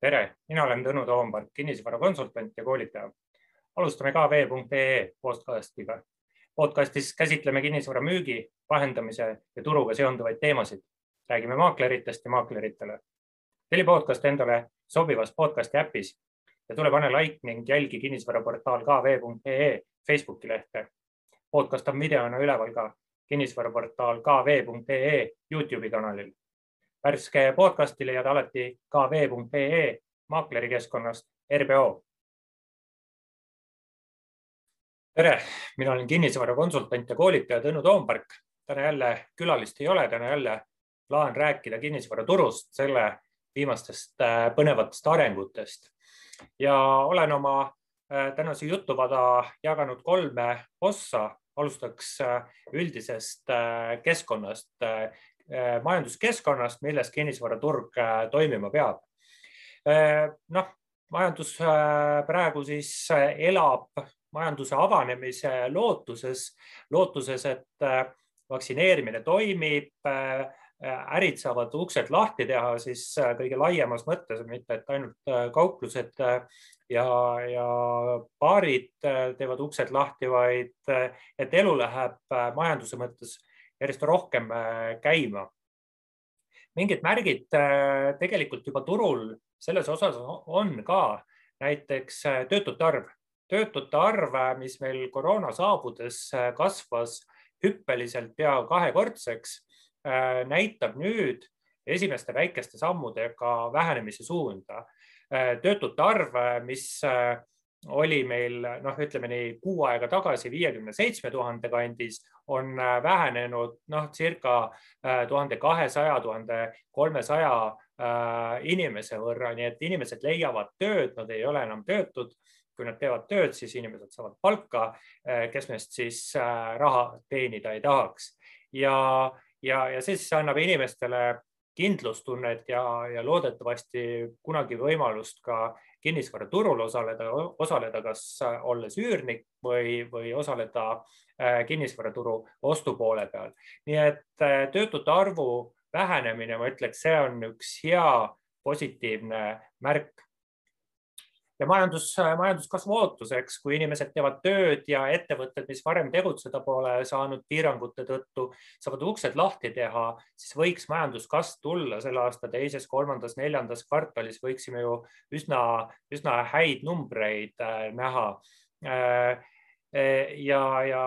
tere, mina olen Tõnu Toompark, kinnisvarakonsultant ja koolitaja. alustame kv.ee podcastiga. podcastis käsitleme kinnisvara müügi, vahendamise ja turuga seonduvaid teemasid. räägime maakleritest ja maakleritele. telli podcast endale sobivas podcasti äpis ja tule pane like ning jälgi kinnisvaraportaal kv.ee Facebooki lehte. podcast on videona üleval ka kinnisvaraportaal kv.ee Youtube'i kanalil värske podcasti leiad alati kv.ee maaklerikeskkonnast RBO. tere, mina olen kinnisvarakonsultant ja koolitaja Tõnu Toompark. täna jälle külalist ei ole, täna jälle plaan rääkida kinnisvaraturust, selle viimastest äh, põnevatest arengutest ja olen oma äh, tänase jutuvada jaganud kolme ossa. alustaks äh, üldisest keskkonnast, majanduskeskkonnast, milles kinnisvaraturg äh, toimima peab. Äh, noh, majandus praegu siis elab majanduse avanemise lootuses, lootuses, et vaktsineerimine toimib, ärid saavad uksed lahti teha siis kõige laiemas mõttes, mitte et ainult kauplused ja, ja baarid teevad uksed lahti, vaid et elu läheb majanduse mõttes järjest rohkem äh, käima. mingid märgid äh, tegelikult juba turul selles osas on ka, näiteks äh, töötute arv. töötute arv, mis meil koroona saabudes kasvas hüppeliselt pea kahekordseks, näitab nüüd esimeste väikeste sammudega vähenemise suunda. töötute arv, mis oli meil noh, ütleme nii kuu aega tagasi viiekümne seitsme tuhande kandis, on äh, vähenenud noh, circa äh, tuhande kahesaja, tuhande kolmesaja äh, inimese võrra, nii et inimesed leiavad tööd, nad ei ole enam töötud. kui nad teevad tööd, siis inimesed saavad palka, kes meist siis raha teenida ei tahaks ja, ja, ja see siis annab inimestele kindlustunnet ja, ja loodetavasti kunagi võimalust ka kinnisvaraturul osaleda, osaleda kas olles üürnik või, või osaleda äh, kinnisvaraturu ostupoole peal. nii et äh, töötute arvu vähenemine, ma ütleks, see on üks hea positiivne märk ja majandus, majanduskasvu ootuseks, kui inimesed teevad tööd ja ettevõtted, mis varem tegutseda pole saanud piirangute tõttu, saavad uksed lahti teha, siis võiks majanduskasv tulla selle aasta teises, kolmandas, neljandas kvartalis võiksime ju üsna, üsna häid numbreid äh, näha. Äh, äh, ja, ja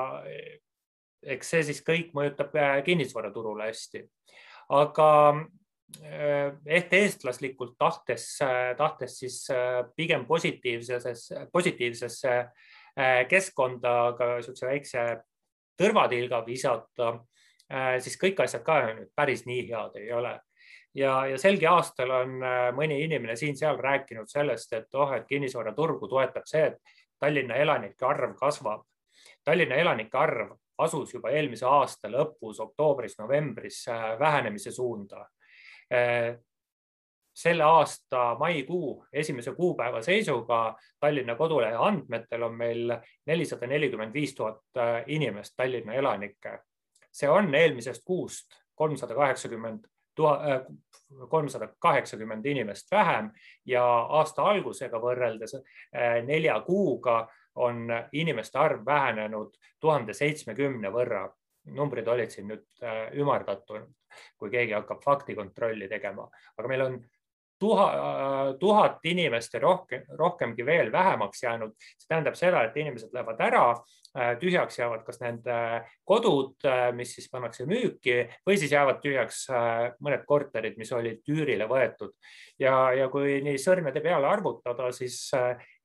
eks see siis kõik mõjutab kinnisvaraturule hästi. aga Äh, ehk eestlaslikult tahtes, tahtes siis äh, pigem positiivsesse, positiivsesse äh, keskkonda ka niisuguse väikse tõrvatilga visata, siis kõik asjad ka nüüd päris nii head ei ole. ja, ja selgi aastal on mõni inimene siin-seal rääkinud sellest, et oh, et kinnisvaraturgu toetab see, et Tallinna elanike arv kasvab. Tallinna elanike arv asus juba eelmise aasta lõpus, oktoobris-novembris vähenemise suunda Äh, selle aasta maikuu esimese kuupäeva seisuga Tallinna kodulehe andmetel on meil nelisada nelikümmend viis tuhat äh, inimest, Tallinna elanikke. see on eelmisest kuust kolmsada kaheksakümmend tuhat, äh, kolmsada kaheksakümmend inimest vähem ja aasta algusega võrreldes nelja kuuga on inimeste arv vähenenud tuhande seitsmekümne võrra numbrid olid siin nüüd äh, ümardatud, kui keegi hakkab faktikontrolli tegema, aga meil on tuhat, äh, tuhat inimest ja rohkem, rohkemgi veel vähemaks jäänud. see tähendab seda, et inimesed lähevad ära, äh, tühjaks jäävad kas nende kodud, mis siis pannakse müüki või siis jäävad tühjaks mõned korterid, mis olid üürile võetud. ja, ja kui nii sõrmede peale arvutada, siis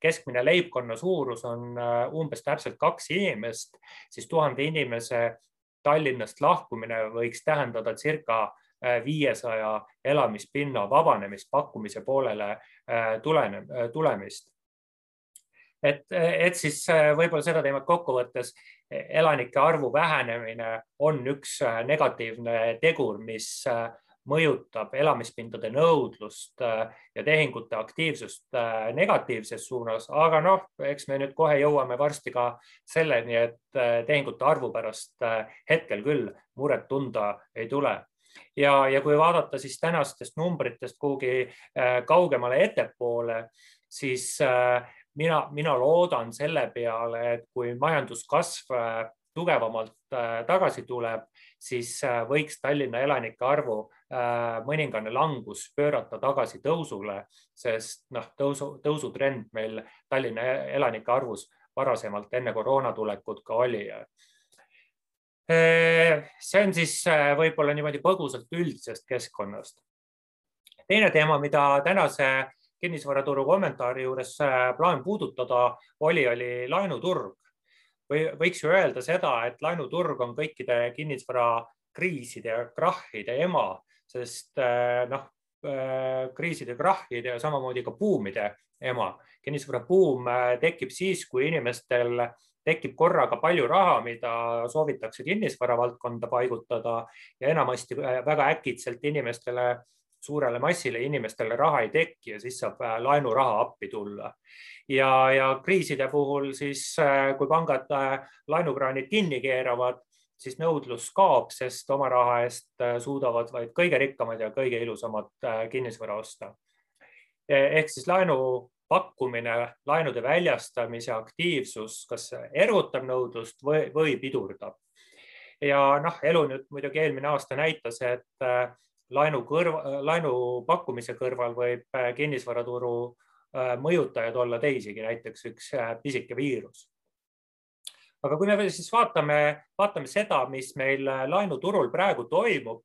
keskmine leibkonna suurus on umbes täpselt kaks inimest, siis tuhande inimese Tallinnast lahkumine võiks tähendada circa äh, viiesaja elamispinna vabanemist pakkumise poolele äh, tulene, äh, tulemist. et, et siis võib-olla seda teemat kokku võttes elanike arvu vähenemine on üks negatiivne tegur, mis mõjutab elamispindade nõudlust äh, ja tehingute aktiivsust äh, negatiivses suunas, aga noh, eks me nüüd kohe jõuame varsti ka selleni, et äh, tehingute arvu pärast hetkel küll muret tunda ei tule. ja, ja kui vaadata siis tänastest numbritest kuhugi kaugemale ettepoole, siis mina, mina loodan selle peale, et kui majanduskasv tugevamalt tagasi tuleb, siis võiks Tallinna elanike arvu mõningane langus pöörata tagasi tõusule, sest noh, tõusu, tõusutrend meil Tallinna elanike arvus varasemalt enne koroona tulekut ka oli. see on siis võib-olla niimoodi põgusalt üldisest keskkonnast. teine teema, mida tänase kinnisvaraturu kommentaari juures plaan puudutada oli, oli laenuturg või võiks ju öelda seda, et laenuturg on kõikide kinnisvarakriiside ja krahhide ema, sest noh, kriiside, krahhide ja samamoodi ka buumide ema. kinnisvarabuum äh, tekib siis, kui inimestel tekib korraga palju raha, mida soovitakse kinnisvara valdkonda paigutada ja enamasti äh, väga äkitselt inimestele, suurele massile inimestele raha ei teki ja siis saab äh, laenuraha appi tulla. ja, ja kriiside puhul siis, kui pangad laenukraanid kinni keeravad, siis nõudlus kaob, sest oma raha eest suudavad vaid kõige rikkamad ja kõige ilusamad kinnisvara osta ehk siis laenu pakkumine, laenude väljastamise aktiivsus, kas erutab nõudlust või, või pidurdab. ja noh, elu nüüd muidugi eelmine aasta näitas, et äh, laenu kõrva, laenu pakkumise kõrval võib äh, kinnisvaraturu äh, mõjutajad olla teisigi, näiteks üks pisike viirus. aga kui me siis vaatame, vaatame seda, mis meil laenuturul praegu toimub,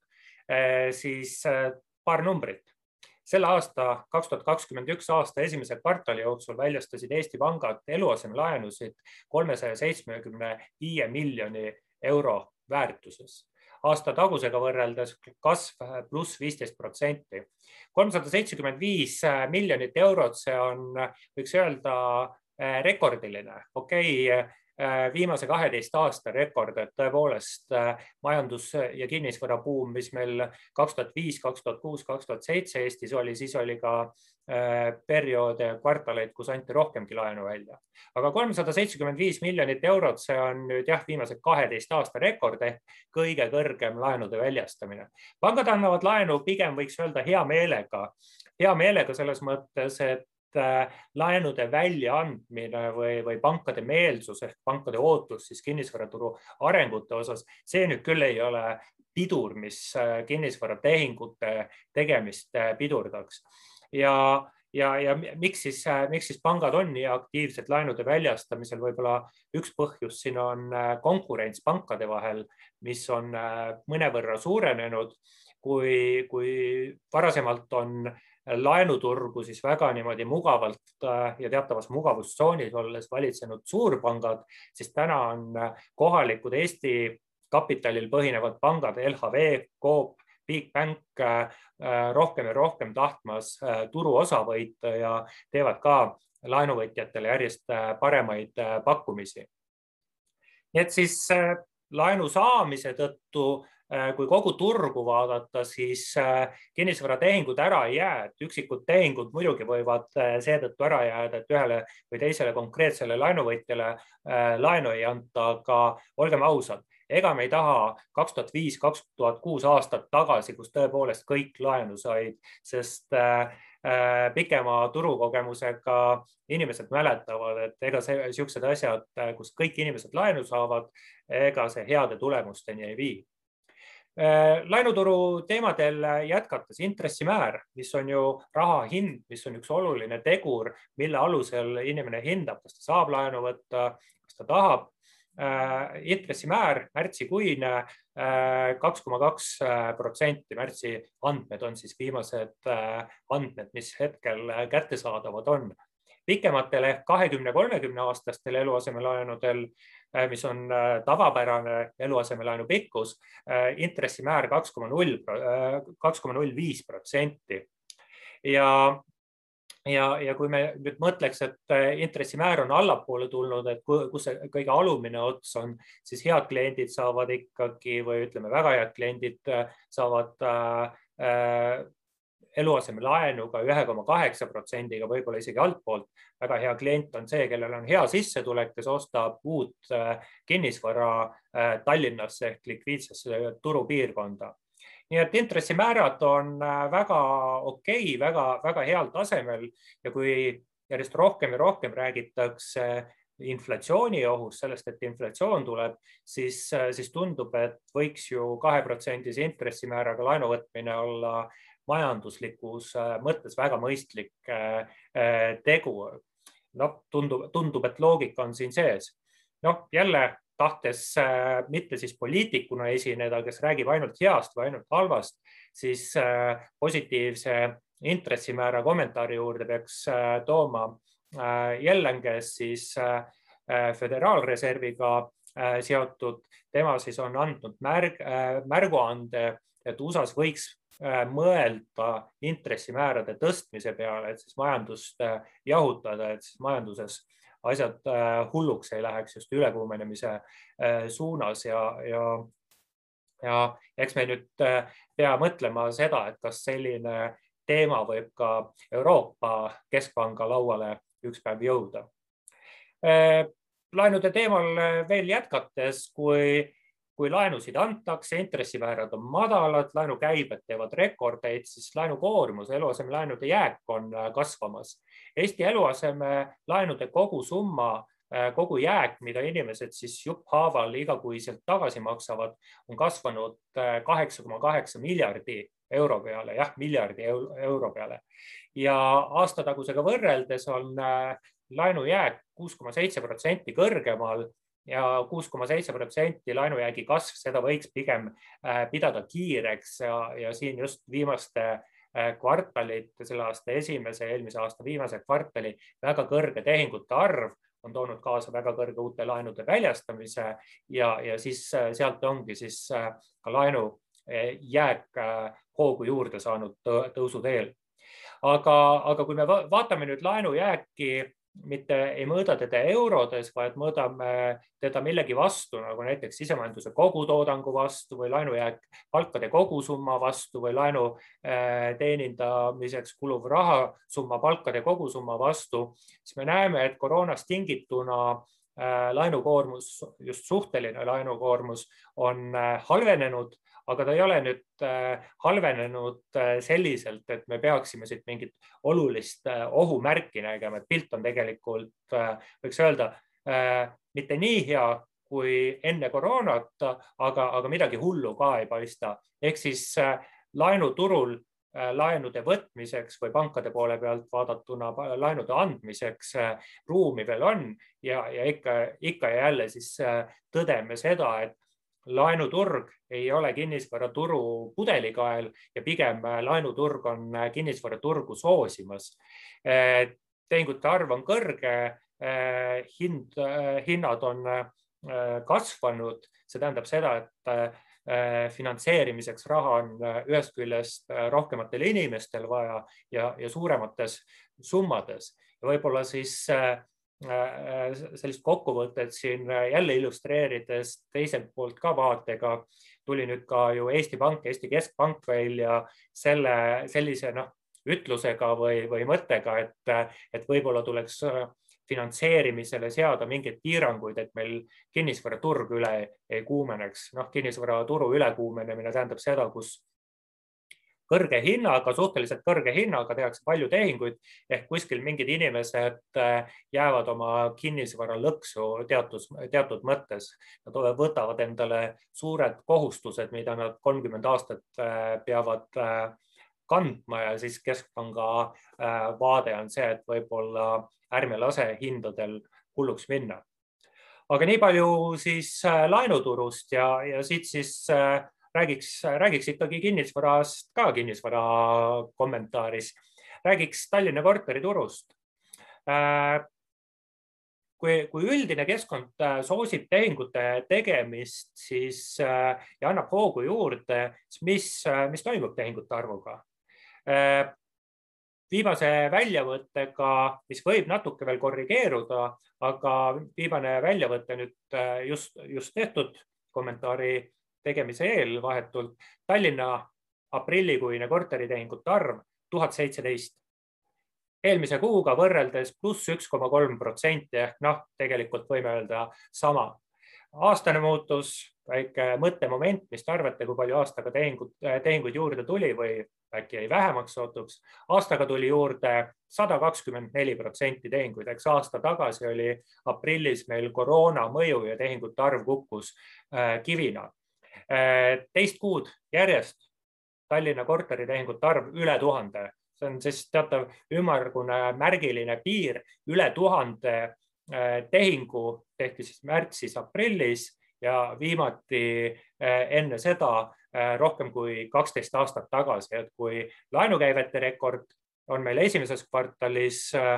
siis paar numbrit selle aasta, kaks tuhat kakskümmend üks aasta esimese kvartali jooksul väljastasid Eesti pangad eluasemelaenusid kolmesaja seitsmekümne viie miljoni euro väärtuses. Aasta tagusega võrreldes kasv pluss viisteist protsenti. kolmsada seitsekümmend viis miljonit eurot, see on, võiks öelda rekordiline, okei okay,, Äh, viimase kaheteist aasta rekord, et tõepoolest äh, majandus ja kinnisvarabuum, mis meil kaks tuhat viis, kaks tuhat kuus, kaks tuhat seitse Eestis oli, siis oli ka äh, perioode, kvartaleid, kus anti rohkemgi laenu välja. aga kolmsada seitsekümmend viis miljonit eurot, see on nüüd jah, viimase kaheteist aasta rekord ehk kõige kõrgem laenude väljastamine. pangad annavad laenu pigem võiks öelda hea meelega, hea meelega selles mõttes, et Äh, laenude väljaandmine või, või pankade meelsus ehk pankade ootus siis kinnisvaraturu arengute osas, see nüüd küll ei ole pidur, mis äh, kinnisvaratehingute tegemist äh, pidurdaks. Ja, ja, ja miks siis, miks siis pangad on nii aktiivsed laenude väljastamisel, võib-olla üks põhjus siin on konkurents pankade vahel, mis on mõnevõrra suurenenud, kui, kui varasemalt on äh, laenuturgu siis väga niimoodi mugavalt äh, ja teatavas mugavustsoonis olles valitsenud suurpangad, siis täna on äh, kohalikud Eesti kapitalil põhinevad pangad LHV, Coop, Bigbank äh, rohkem ja rohkem tahtmas turuosa võita ja teevad ka laenuvõtjatele järjest paremaid pakkumisi. nii et siis laenu saamise tõttu Äh, kui kogu turgu vaadata, siis äh, kinnisvaratehingud ära ei jää, et üksikud tehingud muidugi võivad äh, seetõttu ära jääda, et ühele või teisele konkreetsele laenuvõtjale laenu ei anta, aga olgem ausad, ega me ei taha kaks tuhat viis, kaks tuhat kuus aastat tagasi, kus tõepoolest kõik laenu said, sest pikema turukogemusega inimesed mäletavad, et ega see, niisugused asjad, kus kõik inimesed laenu saavad, ega see heade tulemusteni ei vii Äh, laenuturu teemadel jätkates intressimäär, mis on ju raha hind, mis on üks oluline tegur, mille alusel inimene hindab, kas ta saab laenu võtta, kas ta tahab. Äh, intressimäär märtsikuine äh, kaks koma kaks protsenti, märtsi andmed on siis viimased andmed, mis hetkel kättesaadavad on pikematel ehk kahekümne, kolmekümne aastastel eluasemelaenudel Äh, mis on äh, tavapärane eluasemelaenu pikkus, äh, intressimäär kaks koma null, kaks koma null viis protsenti. ja, ja, ja kui me nüüd mõtleks, et intressimäär on allapoole tulnud, et kus see kõige alumine ots on, siis head kliendid saavad ikkagi või ütleme, väga head kliendid saavad äh, eluasemelaenuga ühe koma kaheksa protsendiga, võib-olla isegi altpoolt. väga hea klient on see, kellel on hea sissetulek, kes ostab uut äh, kinnisvara äh, Tallinnasse ehk likviidsesse turupiirkonda. Nii et intressimäärad on väga okei okay,, väga-väga heal tasemel ja kui järjest rohkem ja rohkem räägitakse inflatsiooni ohust, sellest, et inflatsioon tuleb, siis, siis tundub, et võiks ju kaheprotsendise intressimääraga laenu võtmine olla majanduslikus mõttes väga mõistlik tegu. noh, tundub, tundub, et loogika on siin sees. noh, jälle tahtes eh, mitte siis poliitikuna esineda, kes räägib ainult heast või ainult halvast, siis eh, positiivse intressimäära kommentaari juurde peaks tooma Jellengers siis Föderaalreserviga seotud, tema siis on andnud märg, märguande, et USA-s võiks Äh, mõelda intressimäärade tõstmise peale, et siis majandust äh, jahutada, et siis majanduses asjad äh, hulluks ei läheks just ülekuumenemise suunas ja, ja ja eks me nüüd pea mõtlema seda, et kas selline teema võib ka Euroopa Keskpanga lauale üks päev jõuda. laenude teemal veel jätkates, kui kui laenusid antakse, intressimäärad on madalad, laenukäibed teevad rekordeid, siis laenukoormus, eluasemelaenude jääk on äh, kasvamas. Eesti eluasemelaenude kogusumma, äh, kogu jääk, mida inimesed siis jupphaaval igakuiselt tagasi maksavad, on kasvanud äh, kaheksa koma kaheksa miljardi euro peale, jah, miljardi euro peale ja aastatagusega võrreldes on laenujääk kuus koma seitse protsenti kõrgemal ja kuus koma seitse protsenti laenujäägi kasv, seda võiks pigem äh, pidada kiireks ja, ja siin just viimaste äh, kvartalite, selle aasta esimese ja eelmise aasta viimase kvartali väga kõrge tehingute arv on toonud kaasa väga kõrge uute laenude väljastamise ja, ja siis äh, sealt ongi siis ka laenu jääk hoogu juurde saanud tõusu teel. aga, aga kui me vaatame nüüd laenujääki mitte ei mõõda teda eurodes, vaid mõõdame teda millegi vastu, nagu näiteks sisemajanduse kogutoodangu vastu või laenujääk palkade kogusumma vastu või laenu äh, teenindamiseks kuluv rahasumma palkade kogusumma vastu, siis me näeme, et koroonast tingituna äh, laenukoormus, just suhteline laenukoormus on äh, halvenenud aga ta ei ole nüüd äh, halvenenud äh, selliselt, et me peaksime siit mingit olulist äh, ohumärki nägema, et pilt on tegelikult, võiks öelda, mitte nii hea kui enne koroonat, aga, aga midagi hullu ka ei paista. ehk siis laenuturul laenude võtmiseks või pankade poole pealt vaadatuna laenude andmiseks ruumi veel on ja, ja ikka, ikka ja jälle siis tõdeme seda, et laenuturg ei ole kinnisvaraturu pudelikael ja pigem äh, laenuturg on äh, kinnisvaraturgu soosimas. Äh, tehingute arv on kõrge, hind, hinnad on kasvanud, see tähendab seda, et finantseerimiseks raha on ühest küljest rohkematel inimestel vaja ja, ja suuremates summades. Ja võib-olla siis Äh, sellist kokkuvõtet siin jälle illustreerides teiselt poolt ka vaatega. Tuli nüüd ka ju Eesti Pank, Eesti Keskpank välja selle sellise noh, ütlusega või, või mõttega, et, et võib-olla tuleks äh, finantseerimisele seada mingeid piiranguid, et meil kinnisvaraturg üle ei kuumeneks. noh, kinnisvaraturu ülekuumenemine tähendab seda, kus kõrge hinnaga, suhteliselt kõrge hinnaga tehakse palju tehinguid ehk kuskil mingid inimesed äh, jäävad oma kinnisvara lõksu teatud, teatud mõttes. Nad võtavad endale suured kohustused, mida nad kolmkümmend aastat äh, peavad äh, kandma ja siis keskpanga vaade on see, et võib-olla ärme lase hindadel hulluks minna. aga nii palju siis laenuturust ja, ja siit siis räägiks, räägiks ikkagi kinnisvarast ka kinnisvara kommentaaris, räägiks Tallinna korteriturust. Äh, kui, kui üldine keskkond äh, soosib tehingute tegemist, siis äh, ja annab hoogu juurde, siis mis, mis toimub tehingute arvuga? Viimase väljavõttega, mis võib natuke veel korrigeeruda, aga viimane väljavõte nüüd just, just tehtud kommentaari tegemise eel vahetult Tallinna aprillikuine korteritehingute arv tuhat seitseteist. eelmise kuuga võrreldes pluss üks koma kolm protsenti ehk noh, tegelikult võime öelda sama. aastane muutus, väike mõttemoment, mis te arvate, kui palju aastaga tehingut, tehinguid juurde tuli või äkki jäi vähemaks sootuks. aastaga tuli juurde sada kakskümmend neli protsenti tehinguid, eks aasta tagasi oli aprillis meil koroona mõju ja tehingute arv kukkus äh, kivina. Äh, teist kuud järjest Tallinna korteritehingute arv üle tuhande, see on siis teatav ümmargune märgiline piir, üle tuhande äh, tehingu tehti siis märtsis-aprillis ja viimati enne seda rohkem kui kaksteist aastat tagasi, et kui laenukäivete rekord on meil esimeses kvartalis äh,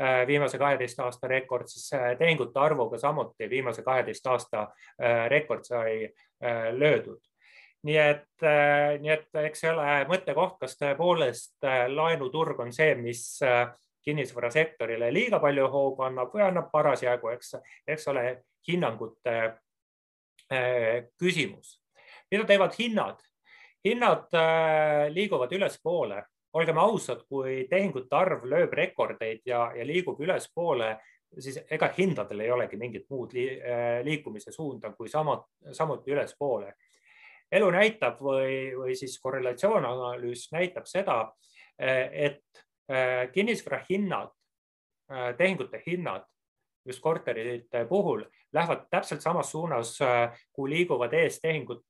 äh, viimase kaheteist aasta rekord, siis tehingute arvuga samuti viimase kaheteist aasta rekord sai löödud. nii et, nii et eks see ole mõttekoht, kas tõepoolest laenuturg on see, mis kinnisvarasektorile liiga palju hoogu annab või annab parasjagu, eks, eks ole hinnangute küsimus mida teevad hinnad? hinnad äh, liiguvad ülespoole, olgem ausad, kui tehingute arv lööb rekordeid ja, ja liigub ülespoole, siis ega hindadel ei olegi mingit muud äh, liikumise suunda kui sama, samuti ülespoole. elu näitab või, või siis korrelatsioonanalüüs näitab seda, äh, et kinnisvara hinnad, tehingute hinnad just korterite puhul lähevad täpselt samas suunas, kui liiguvad ees tehingute äh,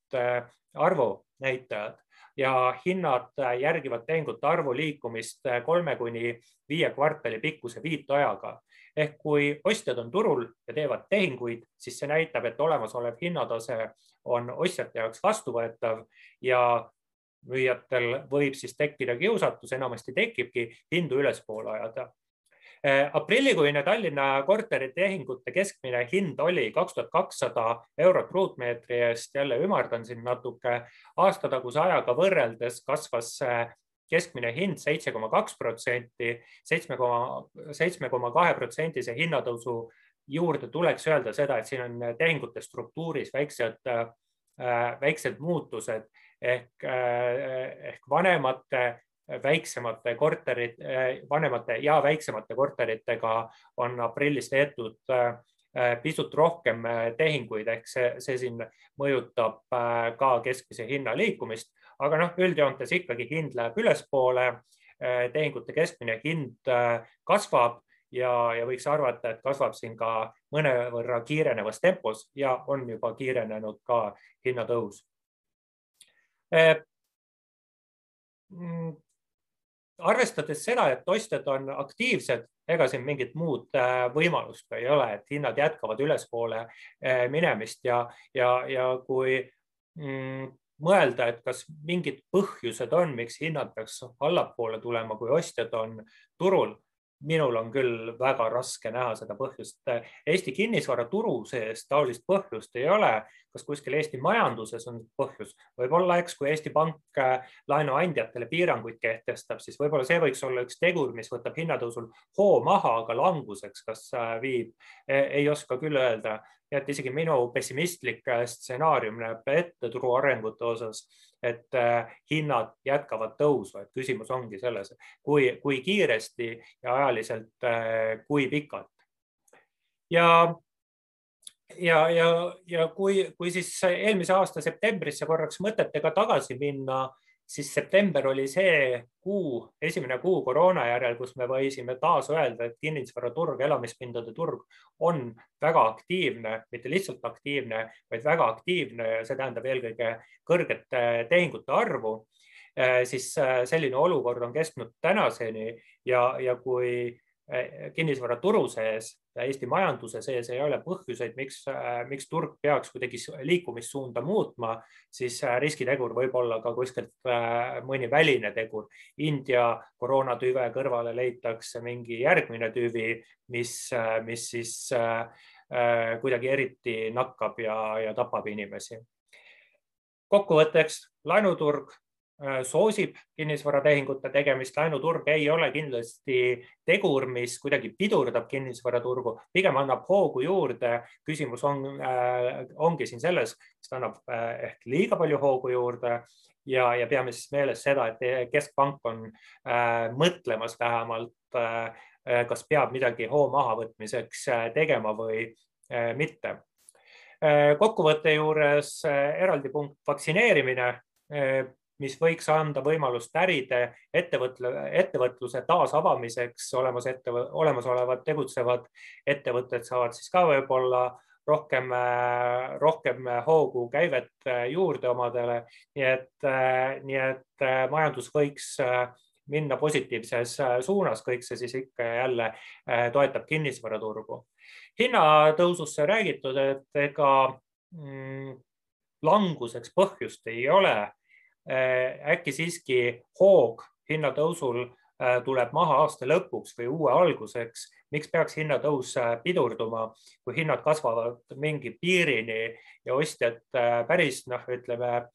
arvu näitajad ja hinnad äh, järgivad tehingute arvu liikumist kolme kuni viie kvartali pikkuse viitajaga. ehk kui ostjad on turul ja teevad tehinguid, siis see näitab, et olemasolev hinnatase on ostjate jaoks vastuvõetav ja müüjatel võib siis tekkida kiusatus, enamasti tekibki hindu ülespoole ajada aprillikuine Tallinna korteritehingute keskmine hind oli kaks tuhat kakssada eurot ruutmeetri eest, jälle ümardan siin natuke. aastataguse ajaga võrreldes kasvas keskmine hind seitse koma kaks protsenti, seitsme koma, seitsme koma kahe protsendise hinnatõusu juurde tuleks öelda seda, et siin on tehingute struktuuris väiksed, äh, väiksed muutused ehk, äh, ehk vanemate väiksemate korterid, vanemate ja väiksemate korteritega on aprillis tehtud äh, pisut rohkem äh, tehinguid, ehk see, see siin mõjutab äh, ka keskmise hinna liikumist, aga noh, üldjoontes ikkagi hind läheb ülespoole. tehingute keskmine hind kasvab ja, ja võiks arvata, et kasvab siin ka mõnevõrra kiirenevas tempos ja on juba kiirenenud ka hinnatõus mm, arvestades seda, et ostjad on aktiivsed, ega siin mingit muud äh, võimalust ei ole, et hinnad jätkavad ülespoole äh, minemist ja, ja, ja kui mm, mõelda, et kas mingid põhjused on, miks hinnad peaks allapoole tulema, kui ostjad on turul minul on küll väga raske näha seda põhjust. Eesti kinnisvaraturu sees taolist põhjust ei ole. kas kuskil Eesti majanduses on põhjus? võib-olla, eks, kui Eesti Pank äh, laenuandjatele piiranguid kehtestab, siis võib-olla see võiks olla üks tegur, mis võtab hinnatõusul hoo maha, aga languseks, kas äh, viib, e, ei oska küll öelda. nii et isegi minu pessimistlik äh, stsenaarium näeb ette turu arengute osas et äh, hinnad jätkavad tõusu, et küsimus ongi selles, kui, kui kiiresti ja ajaliselt, äh, kui pikalt. ja, ja, ja, ja kui, kui siis eelmise aasta septembrisse korraks mõtetega tagasi minna siis september oli see kuu, esimene kuu koroona järel, kus me võisime taas öelda, et kinnisvaraturg, elamispindade turg on väga aktiivne, mitte lihtsalt aktiivne, vaid väga aktiivne ja see tähendab eelkõige kõrget tehingute arvu. siis äh, selline olukord on kestnud tänaseni ja, ja kui Äh, kinnisvaraturu sees Eesti majanduse sees ei ole põhjuseid, miks, äh, miks turg peaks kuidagi liikumissuunda muutma, siis äh, riskitegur võib olla ka kuskilt mõni väline tegur. India koroonatüve kõrvale leitakse mingi järgmine tüvi, mis, mis siis kuidagi eriti nakkab ja, ja tapab inimesi. kokkuvõtteks laenuturg Äh, soosib kinnisvaratehingute tegemist, laenuturg ei ole kindlasti tegur, mis kuidagi pidurdab kinnisvaraturgu, pigem annab hoogu juurde. küsimus on, äh, ongi siin selles, kas ta annab äh, ehk liiga palju hoogu juurde ja, ja peame siis meeles seda, et keskpank on äh, mõtlemas vähemalt äh,, kas peab midagi hoo mahavõtmiseks tegema või äh, mitte kokkuvõtte juures eraldi punkt vaktsineerimine, mis võiks anda võimalust äride ettevõtle, ettevõtluse taasavamiseks, olemas ette, olemasolevad tegutsevad ettevõtted saavad siis ka võib-olla rohkem, rohkem hoogu käivet juurde omadele. nii et, nii et majandus võiks minna positiivses suunas, kõik see siis ikka ja jälle toetab kinnisvaraturgu. hinnatõusust sai räägitud, et ega mm, languseks põhjust ei ole äkki siiski hoog hinnatõusul äh, tuleb maha aasta lõpuks või uue alguseks. miks peaks hinnatõus äh, pidurduma, kui hinnad kasvavad mingi piirini ja ostjad päris noh, ütleme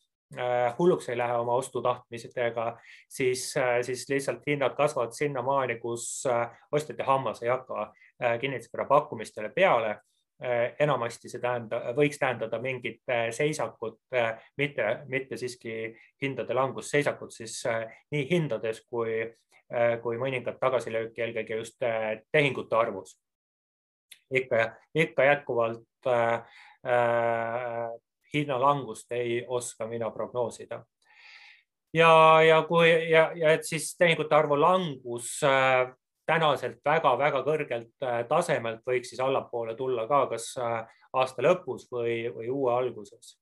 hulluks ei lähe oma ostutahtmistega, siis, siis lihtsalt hinnad kasvavad sinnamaani, kus ostjate hammas ei hakka kinnisvara pakkumistele peale enamasti see tähendab, võiks tähendada mingit äh, seisakut, äh, mitte, mitte siiski hindade langust, seisakut siis nii hindades kui, kui mõningat tagasilööki, eelkõige just tehingute arvus. ikka, ikka jätkuvalt äh, hinnalangust ei oska mina prognoosida ja, ja kui ja, ja et siis tehingute arvu langus äh, tänaselt väga-väga kõrgelt äh, tasemelt võiks siis allapoole tulla ka kas äh, aasta lõpus või, või uue alguses.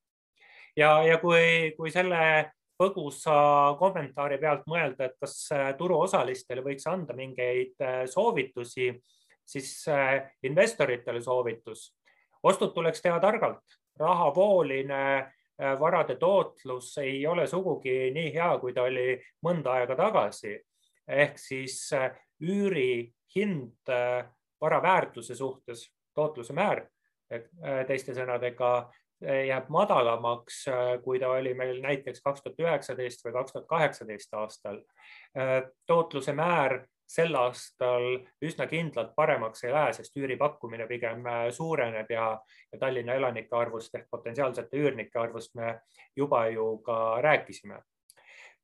ja, ja kui, kui selle põgusa kommentaari pealt mõelda, et kas äh, turuosalistele võiks anda mingeid soovitusi, siis investoritele soovitus. ostud tuleks teha targalt, rahavooline varade tootlus ei ole sugugi nii hea, kui ta oli mõnda aega tagasi. ehk siis üüri hind äh, vara väärtuse suhtes, tootluse määr äh, teiste sõnadega äh, jääb madalamaks, kui ta oli meil näiteks kaks tuhat üheksateist või kaks tuhat kaheksateist aastal. tootluse määr sel aastal üsna kindlalt paremaks ei lähe, sest üüripakkumine pigem suureneb ja, ja Tallinna elanike arvust ehk potentsiaalsete üürnike arvust me juba ju ka rääkisime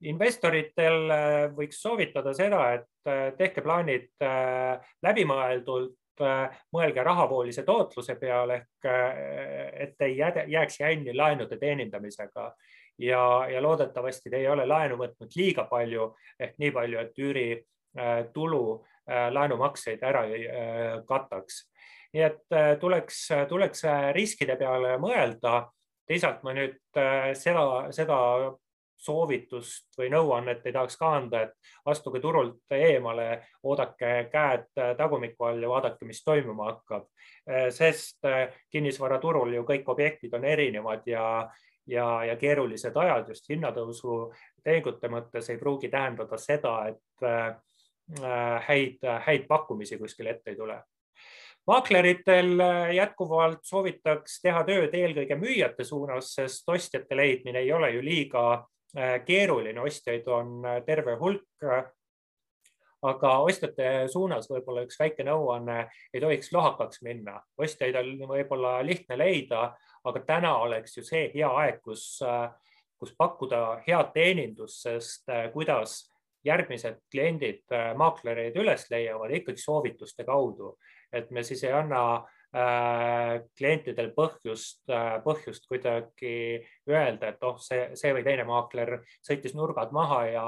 investoritel äh, võiks soovitada seda, et äh, tehke plaanid äh, läbimõeldult, mõelge rahavoolise tootluse peale ehk et ei jääks jänni laenude teenindamisega ja, ja loodetavasti te ei ole laenu võtnud liiga palju ehk nii palju, et üüritulu laenumakseid ära ei kataks. nii et tuleks, tuleks riskide peale mõelda. teisalt ma nüüd seda, seda soovitust või nõuannet ei tahaks ka anda, et astuge turult eemale, oodake käed tagumiku all ja vaadake, mis toimuma hakkab. sest kinnisvaraturul ju kõik objektid on erinevad ja, ja, ja keerulised ajad just hinnatõusu tehingute mõttes ei pruugi tähendada seda, et äh, häid, häid pakkumisi kuskil ette ei tule maakleritel jätkuvalt soovitaks teha tööd eelkõige müüjate suunas, sest ostjate leidmine ei ole ju liiga keeruline, ostjaid on äh, terve hulk. aga ostjate suunas võib-olla üks väike nõuanne, ei tohiks lohakaks minna, ostjaid on võib-olla lihtne leida, aga täna oleks ju see hea aeg, kus, äh, kus pakkuda head teenindust, sest kuidas järgmised kliendid maaklereid üles leiavad ikkagi soovituste kaudu, et me siis ei anna Äh, klientidel põhjust, äh, põhjust kuidagi öelda, et oh, see, see või teine maakler sõitis nurgad maha ja,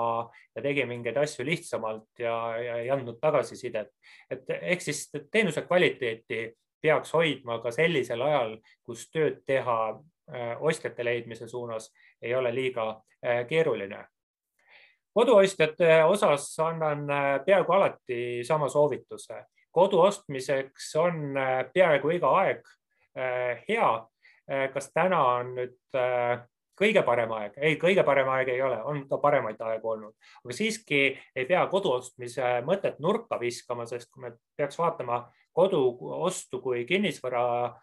ja tegi mingeid asju lihtsamalt ja, ja ei andnud tagasisidet. et ehk siis teenuse kvaliteeti peaks hoidma ka sellisel ajal, kus tööd teha äh, ostjate leidmise suunas ei ole liiga keeruline koduostjate osas annan peaaegu alati sama soovituse kodu ostmiseks on äh, peaaegu iga aeg äh, hea. Äh, kas täna on nüüd kõige parem aeg? ei, kõige parem aeg ei ole, on ka paremaid aegu olnud, aga siiski ei pea kodu ostmise mõtet nurka viskama, sest kui me peaks vaatama kodu ostu kui kinnisvara,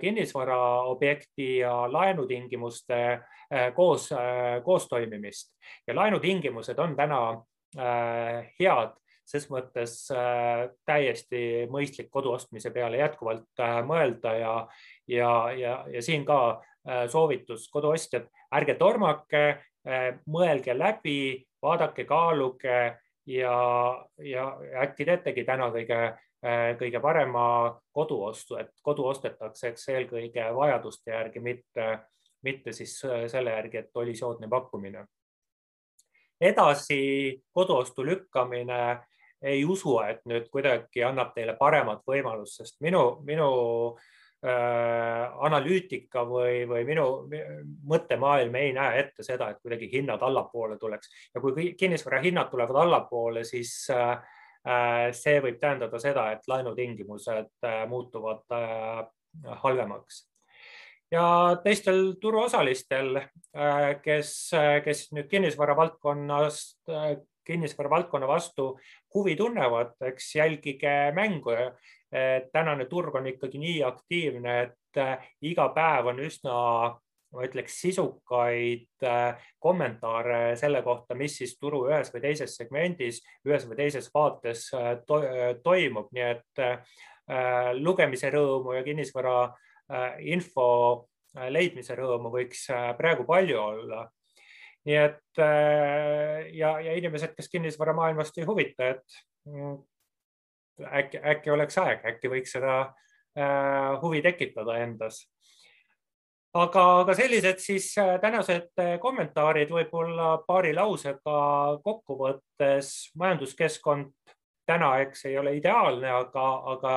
kinnisvaraobjekti ja laenutingimuste koos, koostoimimist ja laenutingimused on täna head ses mõttes äh, täiesti mõistlik kodu ostmise peale jätkuvalt äh, mõelda ja, ja, ja, ja siin ka äh, soovitus koduostjad, ärge tormake, mõelge läbi, vaadake, kaaluge ja, ja äkki teetegi täna kõige kõige parema koduostu, et kodu ostetakse, eks eelkõige vajaduste järgi, mitte, mitte siis selle järgi, et oli soodne pakkumine. edasi koduostu lükkamine ei usu, et nüüd kuidagi annab teile paremat võimalust, sest minu, minu äh, analüütika või, või minu mõttemaailm ei näe ette seda, et kuidagi hinnad allapoole tuleks. Ja kui kinnisvara hinnad tulevad allapoole, siis äh, äh see võib tähendada seda, et laenutingimused muutuvad halvemaks. Ja teistel turuosalistel, kes, kes nüüd kinnisvara valdkonnast kinnisvara valdkonna vastu huvi tunnevad, eks jälgige mängu. tänane turg on ikkagi nii aktiivne, et äh, iga päev on üsna, ma ütleks, sisukaid äh, kommentaare selle kohta, mis siis turu ühes või teises segmendis, ühes või teises vaates äh, to toimub, nii et lugemise rõõmu ja kinnisvara info leidmise rõõmu võiks praegu palju olla nii et äh, ja, ja inimesed, kes kinnisvaramaailmast ei huvita, et mm, äkki, äkki oleks aeg, äkki võiks seda äh, huvi tekitada endas. aga, aga sellised siis äh, tänased kommentaarid võib-olla paari lausega kokkuvõttes majanduskeskkond täna, eks ei ole ideaalne, aga, aga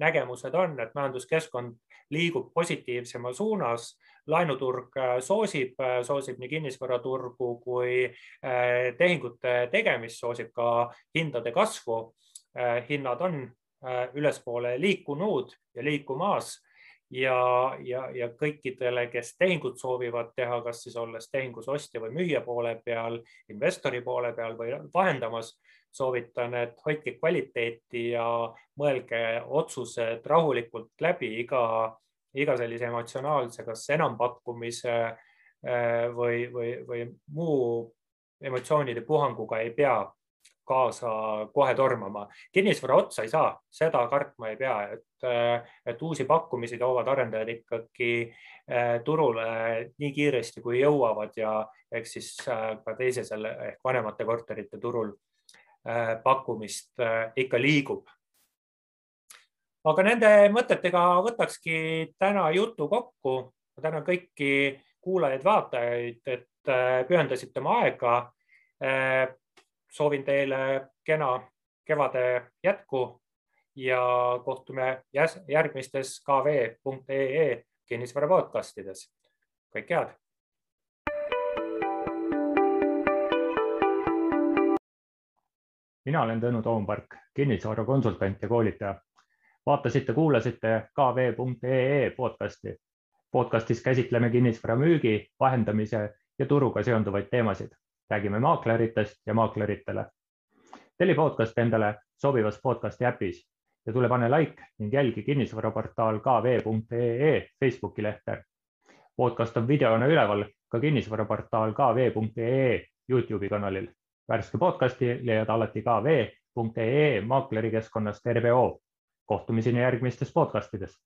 nägemused on, et majanduskeskkond liigub positiivsema suunas laenuturg äh, soosib, äh, soosib nii kinnisvaraturgu kui äh, tehingute tegemist, soosib ka hindade kasvu. hinnad on ülespoole liikunud ja liikumas ja, ja, ja kõikidele, kes tehingut soovivad teha, kas siis olles tehingus ostja või müüja poole peal, investori poole peal või vahendamas, soovitan, et hoidke kvaliteeti ja mõelge otsused rahulikult läbi iga iga sellise emotsionaalse, kas enampakkumise äh, või, või, või muu emotsioonide puhanguga ei pea kaasa kohe tormama. kinnisvara otsa ei saa, seda kartma ei pea, et, äh, et uusi pakkumisi toovad arendajad ikkagi äh, turule nii kiiresti, kui jõuavad ja eks siis ka teise selle ehk vanemate korterite turul pakkumist ikka liigub aga nende mõtetega võtakski täna jutu kokku. ma tänan kõiki kuulajaid-vaatajaid, et äh, pühendasite oma aega. Äh, soovin teile kena kevade jätku ja kohtume järgmistes kv.ee kinnisvara podcastides. kõike head. mina olen Tõnu Toompark, kinnisvarakonsultant ja koolitaja vaatasite, kuulasite kv.ee podcasti. podcastis käsitleme kinnisvara müügi, vahendamise ja turuga seonduvaid teemasid. räägime maakleritest ja maakleritele. telli podcast endale sobivas podcasti äpis ja tule pane like ning jälgi kinnisvaraportaal kv.ee Facebooki lehte. podcast on videona üleval ka kinnisvaraportaal kv.ee Youtube'i kanalil. värske podcasti leiad alati kv.ee maaklerikeskkonnast RBO kohtumiseni järgmistes podcastides